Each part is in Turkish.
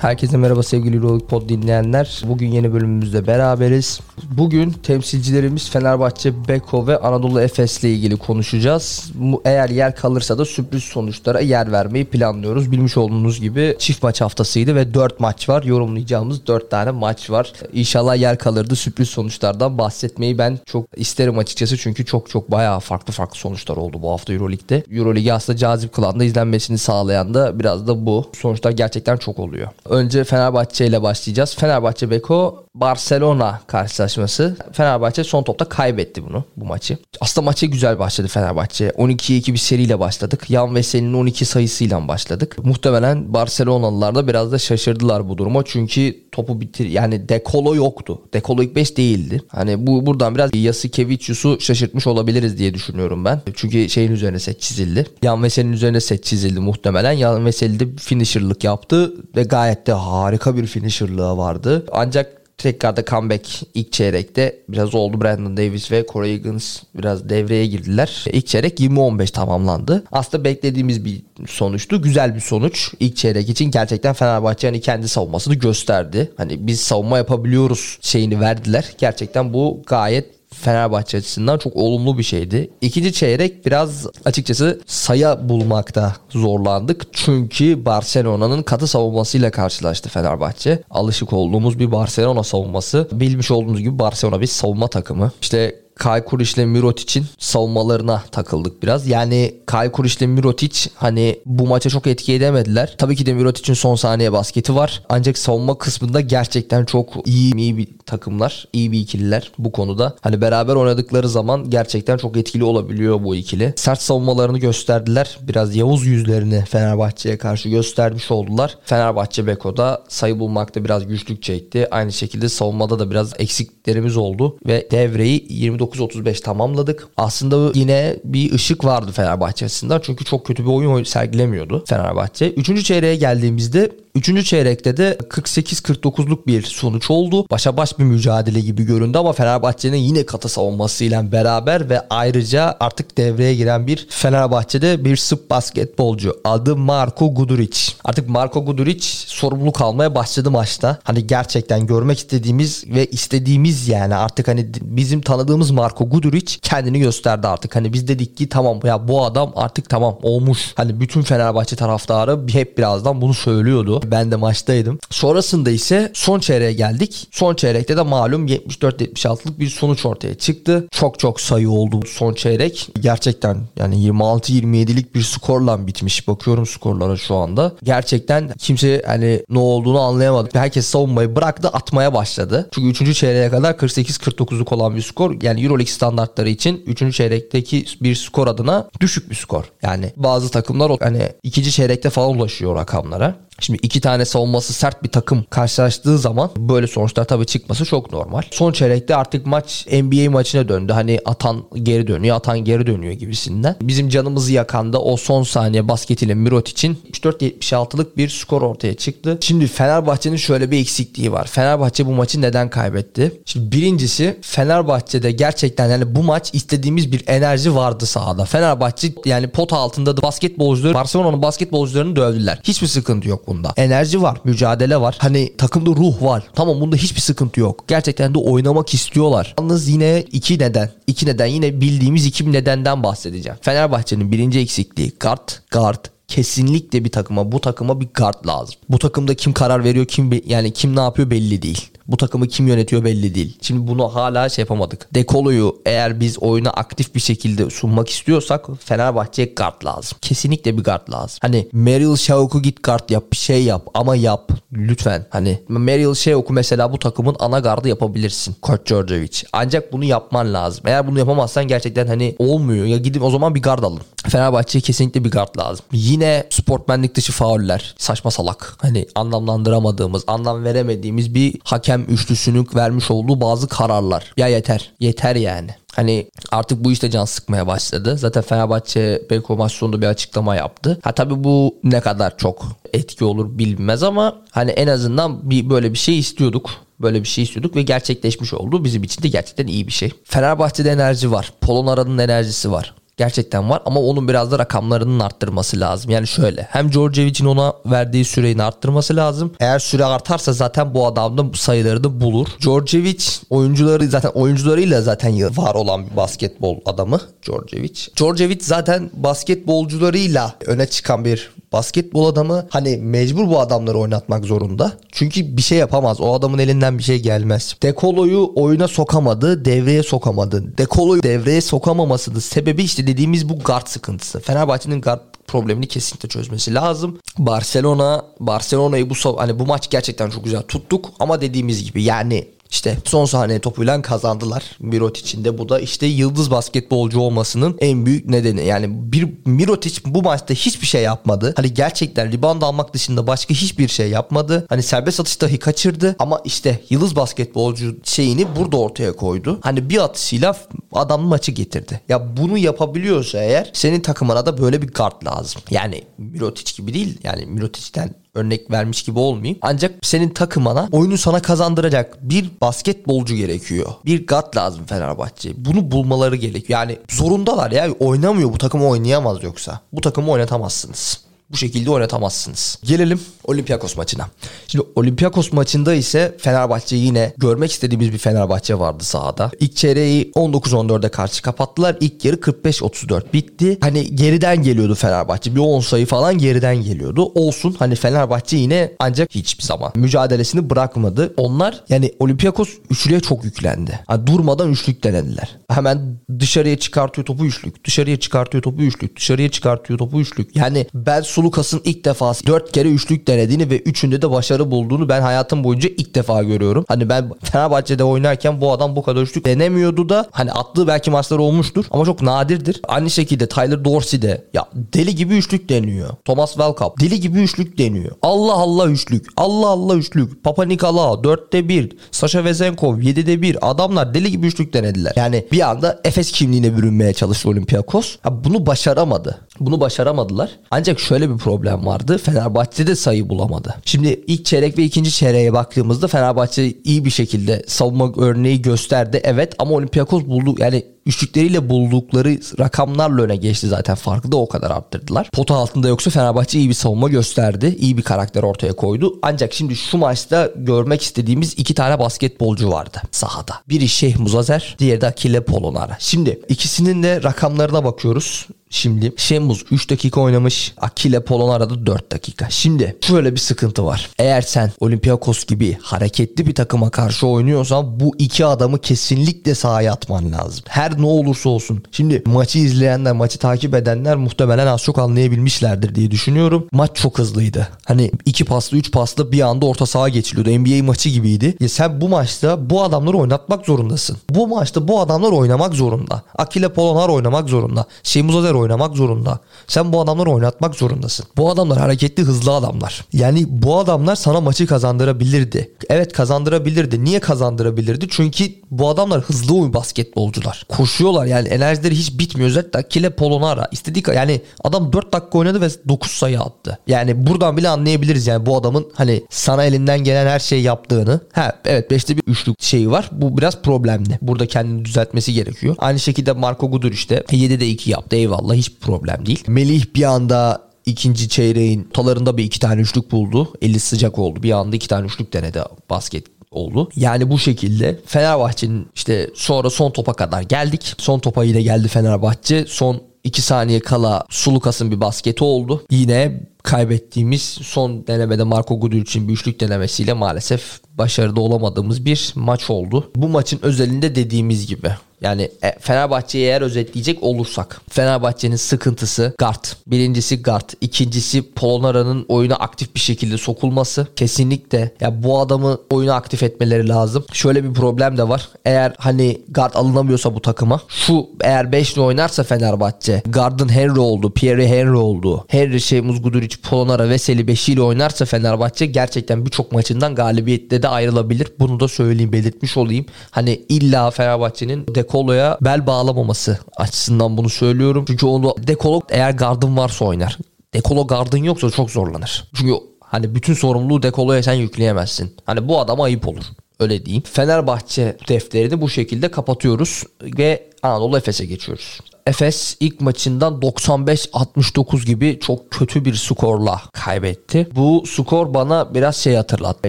Herkese merhaba sevgili Euroleague Pod dinleyenler. Bugün yeni bölümümüzde beraberiz. Bugün temsilcilerimiz Fenerbahçe, Beko ve Anadolu Efes ile ilgili konuşacağız. Eğer yer kalırsa da sürpriz sonuçlara yer vermeyi planlıyoruz. Bilmiş olduğunuz gibi çift maç haftasıydı ve 4 maç var. Yorumlayacağımız 4 tane maç var. İnşallah yer kalırdı sürpriz sonuçlardan bahsetmeyi ben çok isterim açıkçası. Çünkü çok çok bayağı farklı farklı sonuçlar oldu bu hafta Euroleague'de. Euroleague'i aslında cazip kılan da izlenmesini sağlayan da biraz da bu. Sonuçlar gerçekten çok oluyor. Önce Fenerbahçe ile başlayacağız. Fenerbahçe Beko Barcelona karşılaşması. Fenerbahçe son topta kaybetti bunu bu maçı. Aslında maçı güzel başladı Fenerbahçe. 12'ye 2 bir seriyle başladık. Yan Veseli'nin 12 sayısıyla başladık. Muhtemelen Barcelonalılar da biraz da şaşırdılar bu duruma. Çünkü topu bitir yani Dekolo yoktu. Dekolo ilk 5 değildi. Hani bu buradan biraz Yasikevicius'u şaşırtmış olabiliriz diye düşünüyorum ben. Çünkü şeyin üzerine set çizildi. Yan Veseli'nin üzerine set çizildi muhtemelen. Yan Veseli de finisher'lık yaptı ve gayet de harika bir finisher'lığı vardı. Ancak Tekrarda comeback ilk çeyrekte biraz oldu. Brandon Davis ve Corey Higgins biraz devreye girdiler. İlk çeyrek 20-15 tamamlandı. Aslında beklediğimiz bir sonuçtu. Güzel bir sonuç. İlk çeyrek için gerçekten Fenerbahçe hani kendi savunmasını gösterdi. Hani biz savunma yapabiliyoruz şeyini verdiler. Gerçekten bu gayet Fenerbahçe açısından çok olumlu bir şeydi. İkinci çeyrek biraz açıkçası sayı bulmakta zorlandık. Çünkü Barcelona'nın katı savunmasıyla karşılaştı Fenerbahçe. Alışık olduğumuz bir Barcelona savunması. Bilmiş olduğunuz gibi Barcelona bir savunma takımı. İşte Kaykur ile Mirotic'in savunmalarına takıldık biraz. Yani Kaykur ile Mirotic hani bu maça çok etki edemediler. Tabii ki de Mirotic'in son saniye basketi var. Ancak savunma kısmında gerçekten çok iyi iyi bir takımlar. iyi bir ikililer bu konuda. Hani beraber oynadıkları zaman gerçekten çok etkili olabiliyor bu ikili. Sert savunmalarını gösterdiler. Biraz Yavuz yüzlerini Fenerbahçe'ye karşı göstermiş oldular. Fenerbahçe Beko'da sayı bulmakta biraz güçlük çekti. Aynı şekilde savunmada da biraz eksiklerimiz oldu ve devreyi 29 29-35 tamamladık. Aslında yine bir ışık vardı Fenerbahçe açısından. Çünkü çok kötü bir oyun sergilemiyordu Fenerbahçe. Üçüncü çeyreğe geldiğimizde Üçüncü çeyrekte de 48-49'luk bir sonuç oldu. Başa baş bir mücadele gibi göründü ama Fenerbahçe'nin yine katı savunmasıyla beraber ve ayrıca artık devreye giren bir Fenerbahçe'de bir Sırp basketbolcu adı Marko Guduric. Artık Marko Guduric sorumluluk almaya başladı maçta. Hani gerçekten görmek istediğimiz ve istediğimiz yani artık hani bizim tanıdığımız Marko Guduric kendini gösterdi artık. Hani biz dedik ki tamam ya bu adam artık tamam olmuş. Hani bütün Fenerbahçe taraftarı hep birazdan bunu söylüyordu. Ben de maçtaydım. Sonrasında ise son çeyreğe geldik. Son çeyrekte de malum 74-76'lık bir sonuç ortaya çıktı. Çok çok sayı oldu son çeyrek. Gerçekten yani 26-27'lik bir skorla bitmiş. Bakıyorum skorlara şu anda. Gerçekten kimse hani ne olduğunu anlayamadı. Herkes savunmayı bıraktı atmaya başladı. Çünkü 3. çeyreğe kadar 48-49'luk olan bir skor. Yani Euroleague standartları için 3. çeyrekteki bir skor adına düşük bir skor. Yani bazı takımlar hani ikinci çeyrekte falan ulaşıyor rakamlara. Şimdi iki tane savunması sert bir takım karşılaştığı zaman böyle sonuçlar tabii çıkması çok normal. Son çeyrekte artık maç NBA maçına döndü. Hani atan geri dönüyor, atan geri dönüyor gibisinden. Bizim canımızı yakan da o son saniye basketiyle Mirot için 3-4-76'lık bir skor ortaya çıktı. Şimdi Fenerbahçe'nin şöyle bir eksikliği var. Fenerbahçe bu maçı neden kaybetti? Şimdi birincisi Fenerbahçe'de gerçekten yani bu maç istediğimiz bir enerji vardı sahada. Fenerbahçe yani pot altında da basketbolcuları Barcelona'nın basketbolcularını dövdüler. Hiçbir sıkıntı yok bunda. Enerji var, mücadele var. Hani takımda ruh var. Tamam bunda hiçbir sıkıntı yok. Gerçekten de oynamak istiyorlar. Yalnız yine iki neden. iki neden yine bildiğimiz iki nedenden bahsedeceğim. Fenerbahçe'nin birinci eksikliği guard, guard, kesinlikle bir takıma bu takıma bir guard lazım. Bu takımda kim karar veriyor kim yani kim ne yapıyor belli değil. Bu takımı kim yönetiyor belli değil. Şimdi bunu hala şey yapamadık. Dekolo'yu eğer biz oyuna aktif bir şekilde sunmak istiyorsak Fenerbahçe'ye guard lazım. Kesinlikle bir guard lazım. Hani Meryl Şavuk'u git guard yap bir şey yap ama yap. Lütfen. Hani Meryl Şavuk'u mesela bu takımın ana gardı yapabilirsin. Koç Georgievic. Ancak bunu yapman lazım. Eğer bunu yapamazsan gerçekten hani olmuyor. Ya gidin o zaman bir guard alın. Fenerbahçe'ye kesinlikle bir guard lazım. Yine sportmenlik dışı fauller. Saçma salak. Hani anlamlandıramadığımız, anlam veremediğimiz bir hakem hakem üçlüsünün vermiş olduğu bazı kararlar. Ya yeter. Yeter yani. Hani artık bu işte can sıkmaya başladı. Zaten Fenerbahçe Beko maç sonunda bir açıklama yaptı. Ha tabii bu ne kadar çok etki olur bilmez ama hani en azından bir böyle bir şey istiyorduk. Böyle bir şey istiyorduk ve gerçekleşmiş oldu. Bizim için de gerçekten iyi bir şey. Fenerbahçe'de enerji var. Polon Aran'ın enerjisi var Gerçekten var ama onun biraz da rakamlarının arttırması lazım. Yani şöyle hem Djordjevic'in ona verdiği süreyi arttırması lazım. Eğer süre artarsa zaten bu adam da sayıları da bulur. Djordjevic oyuncuları zaten oyuncularıyla zaten var olan bir basketbol adamı Djordjevic. Djordjevic zaten basketbolcularıyla öne çıkan bir basketbol adamı hani mecbur bu adamları oynatmak zorunda. Çünkü bir şey yapamaz. O adamın elinden bir şey gelmez. Dekolo'yu oyuna sokamadı, devreye sokamadı. Dekolo'yu devreye sokamamasının sebebi işte dediğimiz bu guard sıkıntısı. Fenerbahçe'nin guard problemini kesinlikle çözmesi lazım. Barcelona Barcelona'yı bu hani bu maç gerçekten çok güzel tuttuk ama dediğimiz gibi yani işte son saniye topuyla kazandılar Mirotic'in de bu da işte yıldız basketbolcu olmasının en büyük nedeni. Yani bir Mirotic bu maçta hiçbir şey yapmadı. Hani gerçekten rebound almak dışında başka hiçbir şey yapmadı. Hani serbest atış dahi kaçırdı ama işte yıldız basketbolcu şeyini burada ortaya koydu. Hani bir atışıyla adam maçı getirdi. Ya bunu yapabiliyorsa eğer senin takımına da böyle bir guard lazım. Yani Mirotic gibi değil. Yani Mirotic'ten örnek vermiş gibi olmayayım. Ancak senin takımına oyunu sana kazandıracak bir basketbolcu gerekiyor. Bir guard lazım Fenerbahçe. Bunu bulmaları gerekiyor. Yani zorundalar ya. Oynamıyor bu takım oynayamaz yoksa. Bu takımı oynatamazsınız bu şekilde oynatamazsınız. Gelelim Olympiakos maçına. Şimdi Olympiakos maçında ise Fenerbahçe yine görmek istediğimiz bir Fenerbahçe vardı sahada. İlk çeyreği 19-14'e karşı kapattılar. İlk yarı 45-34 bitti. Hani geriden geliyordu Fenerbahçe. Bir 10 sayı falan geriden geliyordu. Olsun hani Fenerbahçe yine ancak hiçbir zaman mücadelesini bırakmadı. Onlar yani Olympiakos üçlüye çok yüklendi. Yani durmadan üçlük denediler. Hemen dışarıya çıkartıyor topu üçlük. Dışarıya çıkartıyor topu üçlük. Dışarıya çıkartıyor topu üçlük. Yani ben Sulukas'ın ilk defa 4 kere üçlük denediğini ve üçünde de başarı bulduğunu ben hayatım boyunca ilk defa görüyorum. Hani ben Fenerbahçe'de oynarken bu adam bu kadar üçlük denemiyordu da hani attığı belki maçlar olmuştur ama çok nadirdir. Aynı şekilde Tyler Dorsey de ya deli gibi üçlük deniyor. Thomas Welkup deli gibi üçlük deniyor. Allah Allah üçlük. Allah Allah üçlük. Papa Nikola 4'te 1. Sasha Vezenkov 7'de 1. Adamlar deli gibi üçlük denediler. Yani bir anda Efes kimliğine bürünmeye çalıştı Olympiakos. Ha, bunu başaramadı. Bunu başaramadılar. Ancak şöyle bir problem vardı. Fenerbahçe'de sayı bulamadı. Şimdi ilk çeyrek ve ikinci çeyreğe baktığımızda Fenerbahçe iyi bir şekilde savunma örneği gösterdi. Evet ama Olympiakos buldu yani üçlükleriyle buldukları rakamlarla öne geçti zaten. Farkı da o kadar arttırdılar. Pota altında yoksa Fenerbahçe iyi bir savunma gösterdi. İyi bir karakter ortaya koydu. Ancak şimdi şu maçta görmek istediğimiz iki tane basketbolcu vardı sahada. Biri Şeyh Muzazer, diğeri de Akile Polonara. Şimdi ikisinin de rakamlarına bakıyoruz. Şimdi Şemuz 3 dakika oynamış. Akile Polonara da 4 dakika. Şimdi şöyle bir sıkıntı var. Eğer sen Olympiakos gibi hareketli bir takıma karşı oynuyorsan bu iki adamı kesinlikle sahaya atman lazım. Her ne olursa olsun. Şimdi maçı izleyenler, maçı takip edenler muhtemelen az çok anlayabilmişlerdir diye düşünüyorum. Maç çok hızlıydı. Hani iki paslı, üç paslı bir anda orta saha geçiliyordu. NBA maçı gibiydi. Ya sen bu maçta bu adamları oynatmak zorundasın. Bu maçta bu adamlar oynamak zorunda. Akile Polonara oynamak zorunda. Şemuz Azer oynamak zorunda. Sen bu adamları oynatmak zorundasın. Bu adamlar hareketli hızlı adamlar. Yani bu adamlar sana maçı kazandırabilirdi. Evet kazandırabilirdi. Niye kazandırabilirdi? Çünkü bu adamlar hızlı oyun basketbolcular. Koşuyorlar yani enerjileri hiç bitmiyor. Zaten Kile Polonara istedik yani adam 4 dakika oynadı ve 9 sayı attı. Yani buradan bile anlayabiliriz yani bu adamın hani sana elinden gelen her şeyi yaptığını. Ha evet 5'te bir üçlük şeyi var. Bu biraz problemli. Burada kendini düzeltmesi gerekiyor. Aynı şekilde Marco Gudur işte 7'de 2 yaptı eyvallah hiç problem değil. Melih bir anda ikinci çeyreğin talarında bir iki tane üçlük buldu. Eli sıcak oldu. Bir anda iki tane üçlük denedi basket oldu. Yani bu şekilde Fenerbahçe'nin işte sonra son topa kadar geldik. Son topa yine geldi Fenerbahçe. Son 2 saniye kala Sulukas'ın bir basketi oldu. Yine kaybettiğimiz son denemede Marco Guduric'in bir üçlük denemesiyle maalesef başarıda olamadığımız bir maç oldu. Bu maçın özelinde dediğimiz gibi yani e, Fenerbahçe'yi eğer özetleyecek olursak Fenerbahçe'nin sıkıntısı guard. Birincisi guard. ikincisi Polonara'nın oyuna aktif bir şekilde sokulması. Kesinlikle ya bu adamı oyuna aktif etmeleri lazım. Şöyle bir problem de var. Eğer hani guard alınamıyorsa bu takıma şu eğer 5'li oynarsa Fenerbahçe guard'ın Henry oldu, Pierre Henry oldu. Henry, şey Muzguduric, Polonara, Veseli 5'iyle oynarsa Fenerbahçe gerçekten birçok maçından galibiyette de ayrılabilir. Bunu da söyleyeyim, belirtmiş olayım. Hani illa Fenerbahçe'nin Dekolo'ya bel bağlamaması açısından bunu söylüyorum. Çünkü onu Dekolo eğer gardın varsa oynar. Dekolo gardın yoksa çok zorlanır. Çünkü hani bütün sorumluluğu Dekolo'ya sen yükleyemezsin. Hani bu adama ayıp olur. Öyle diyeyim. Fenerbahçe defterini bu şekilde kapatıyoruz ve Anadolu Efes'e geçiyoruz. Efes ilk maçından 95-69 gibi çok kötü bir skorla kaybetti. Bu skor bana biraz şey hatırlattı.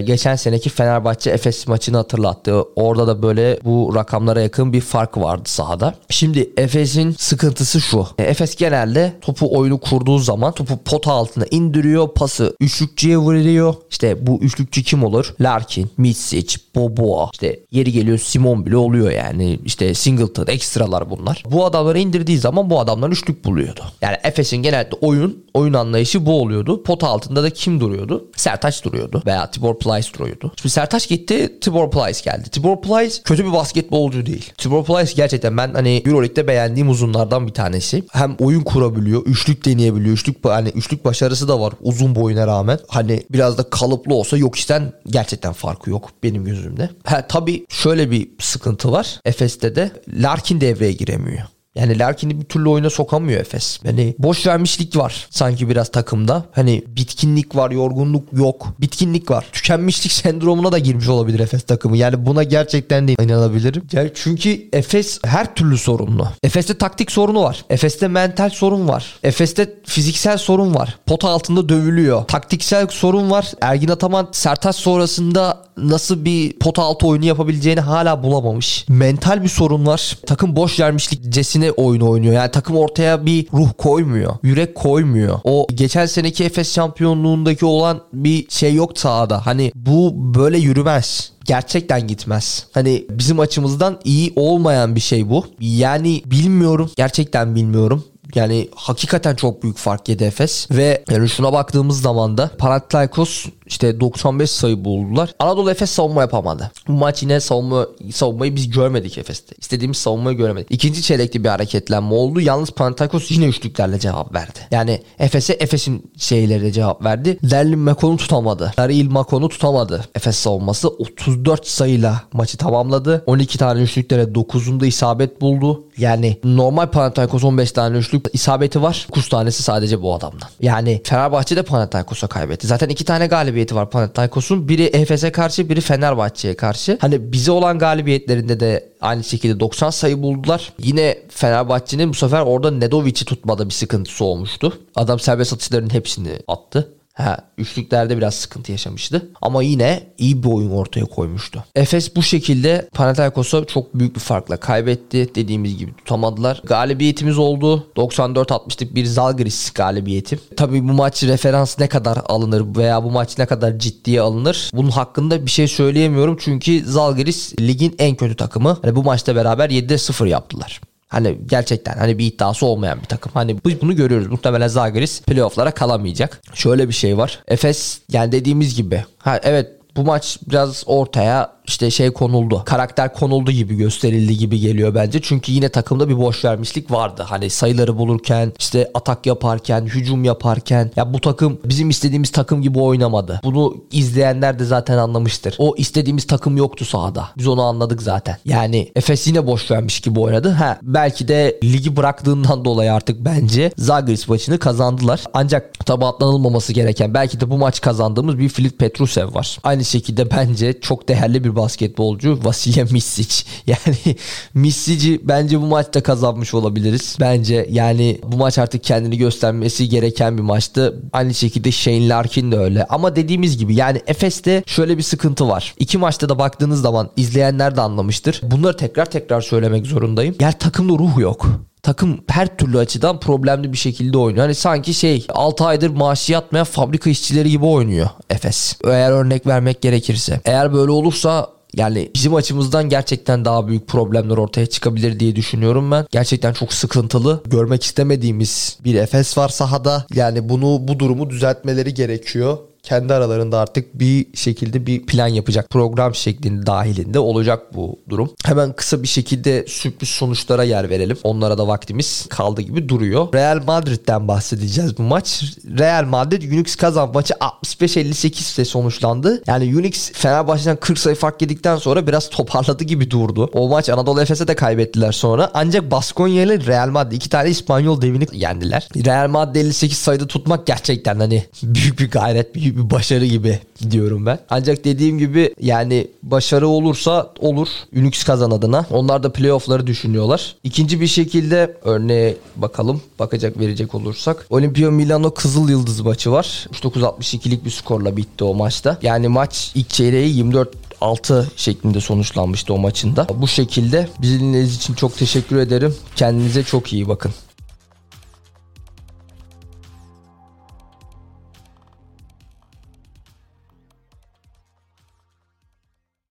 Geçen seneki Fenerbahçe Efes maçını hatırlattı. Orada da böyle bu rakamlara yakın bir fark vardı sahada. Şimdi Efes'in sıkıntısı şu. Efes genelde topu oyunu kurduğu zaman topu pota altına indiriyor. Pası üçlükçüye vuruyor. İşte bu üçlükçü kim olur? Larkin, Mitsic, Boboa. İşte yeri geliyor Simon bile oluyor yani. İşte Singleton, ekstralar bunlar. Bu adamları indirdiği zaman bu adamlar üçlük buluyordu. Yani Efes'in genelde oyun oyun anlayışı bu oluyordu. Pot altında da kim duruyordu? Sertaç duruyordu veya Tibor Plyce duruyordu. Şimdi Sertaç gitti, Tibor Plyce geldi. Tibor Plyce kötü bir basketbolcu değil. Tibor Plyce gerçekten ben hani EuroLeague'de beğendiğim uzunlardan bir tanesi. Hem oyun kurabiliyor, üçlük deneyebiliyor. Üçlük hani üçlük başarısı da var uzun boyuna rağmen. Hani biraz da kalıplı olsa yok işten gerçekten farkı yok benim gözümde. Ha, tabii şöyle bir sıkıntı var. Efes'te de Larkin devreye giremiyor. Yani Larkin'i bir türlü oyuna sokamıyor Efes. Yani boş vermişlik var sanki biraz takımda. Hani bitkinlik var, yorgunluk yok. Bitkinlik var. Tükenmişlik sendromuna da girmiş olabilir Efes takımı. Yani buna gerçekten de inanabilirim. Yani çünkü Efes her türlü sorunlu. Efes'te taktik sorunu var. Efes'te mental sorun var. Efes'te fiziksel sorun var. Pota altında dövülüyor. Taktiksel sorun var. Ergin Ataman Sertaç sonrasında nasıl bir pota altı oyunu yapabileceğini hala bulamamış. Mental bir sorun var. Takım boş vermişlik cesine oyunu oynuyor. Yani takım ortaya bir ruh koymuyor. Yürek koymuyor. O geçen seneki Efes şampiyonluğundaki olan bir şey yok sahada. Hani bu böyle yürümez gerçekten gitmez. Hani bizim açımızdan iyi olmayan bir şey bu. Yani bilmiyorum. Gerçekten bilmiyorum. Yani hakikaten çok büyük fark yedi Efes. Ve yani şuna baktığımız zaman da Panathinaikos işte 95 sayı buldular. Anadolu Efes savunma yapamadı. Bu maç yine savunma, savunmayı biz görmedik Efes'te. İstediğimiz savunmayı göremedik. İkinci çeyrekte bir hareketlenme oldu. Yalnız Panathinaikos yine üçlüklerle cevap verdi. Yani Efes'e Efes'in şeyleriyle cevap verdi. Derlin Makon'u tutamadı. Daril Makon'u tutamadı. Efes savunması 34 sayıyla maçı tamamladı. 12 tane üçlüklere 9'unda isabet buldu. Yani normal Panathinaikos 15 tane üçlük isabeti var. 9 tanesi sadece bu adamdan. Yani Fenerbahçe de Panathinaikos'a kaybetti. Zaten iki tane galibiyeti var Panathinaikos'un. Biri Efes'e karşı biri Fenerbahçe'ye karşı. Hani bize olan galibiyetlerinde de aynı şekilde 90 sayı buldular. Yine Fenerbahçe'nin bu sefer orada Nedovic'i tutmada bir sıkıntısı olmuştu. Adam serbest atışların hepsini attı. Ha, üçlüklerde biraz sıkıntı yaşamıştı. Ama yine iyi bir oyun ortaya koymuştu. Efes bu şekilde Panathinaikos'a çok büyük bir farkla kaybetti. Dediğimiz gibi tutamadılar. Galibiyetimiz oldu. 94-60'lık bir Zalgiris galibiyeti. Tabii bu maç referans ne kadar alınır veya bu maç ne kadar ciddiye alınır? Bunun hakkında bir şey söyleyemiyorum. Çünkü Zalgiris ligin en kötü takımı. Hani bu maçta beraber 7'de 0 yaptılar. Hani gerçekten hani bir iddiası olmayan bir takım. Hani biz bunu görüyoruz. Muhtemelen Zagris playoff'lara kalamayacak. Şöyle bir şey var. Efes yani dediğimiz gibi. Ha evet bu maç biraz ortaya işte şey konuldu. Karakter konuldu gibi gösterildi gibi geliyor bence. Çünkü yine takımda bir boş vermişlik vardı. Hani sayıları bulurken, işte atak yaparken, hücum yaparken ya bu takım bizim istediğimiz takım gibi oynamadı. Bunu izleyenler de zaten anlamıştır. O istediğimiz takım yoktu sahada. Biz onu anladık zaten. Yani Efes yine boş vermiş gibi oynadı. Ha belki de ligi bıraktığından dolayı artık bence Zagris maçını kazandılar. Ancak tabi atlanılmaması gereken belki de bu maç kazandığımız bir Filip Petrusev var. Aynı şekilde bence çok değerli bir basketbolcu Vasilya Misic. Yani Misic'i bence bu maçta kazanmış olabiliriz. Bence yani bu maç artık kendini göstermesi gereken bir maçtı. Aynı şekilde Shane Larkin de öyle. Ama dediğimiz gibi yani Efes'te şöyle bir sıkıntı var. İki maçta da baktığınız zaman izleyenler de anlamıştır. Bunları tekrar tekrar söylemek zorundayım. Yani takımda ruh yok takım her türlü açıdan problemli bir şekilde oynuyor. Hani sanki şey 6 aydır maaşı yatmayan fabrika işçileri gibi oynuyor Efes. Eğer örnek vermek gerekirse. Eğer böyle olursa yani bizim açımızdan gerçekten daha büyük problemler ortaya çıkabilir diye düşünüyorum ben. Gerçekten çok sıkıntılı. Görmek istemediğimiz bir Efes var sahada. Yani bunu bu durumu düzeltmeleri gerekiyor kendi aralarında artık bir şekilde bir plan yapacak program şeklinde dahilinde olacak bu durum. Hemen kısa bir şekilde sürpriz sonuçlara yer verelim. Onlara da vaktimiz kaldı gibi duruyor. Real Madrid'den bahsedeceğiz bu maç. Real Madrid Unix kazan maçı 65-58 ile sonuçlandı. Yani Unix Fenerbahçe'den 40 sayı fark yedikten sonra biraz toparladı gibi durdu. O maç Anadolu Efes'e de kaybettiler sonra. Ancak Baskonya ile Real Madrid iki tane İspanyol devini yendiler. Real Madrid 58 sayıda tutmak gerçekten hani büyük bir gayret, büyük büyük bir başarı gibi diyorum ben. Ancak dediğim gibi yani başarı olursa olur. Unix kazan adına. Onlar da playoff'ları düşünüyorlar. İkinci bir şekilde örneğe bakalım. Bakacak verecek olursak. Olimpia Milano Kızıl Yıldız maçı var. 69-62'lik bir skorla bitti o maçta. Yani maç ilk çeyreği 24 6 şeklinde sonuçlanmıştı o maçında. Bu şekilde bizimleniz için çok teşekkür ederim. Kendinize çok iyi bakın.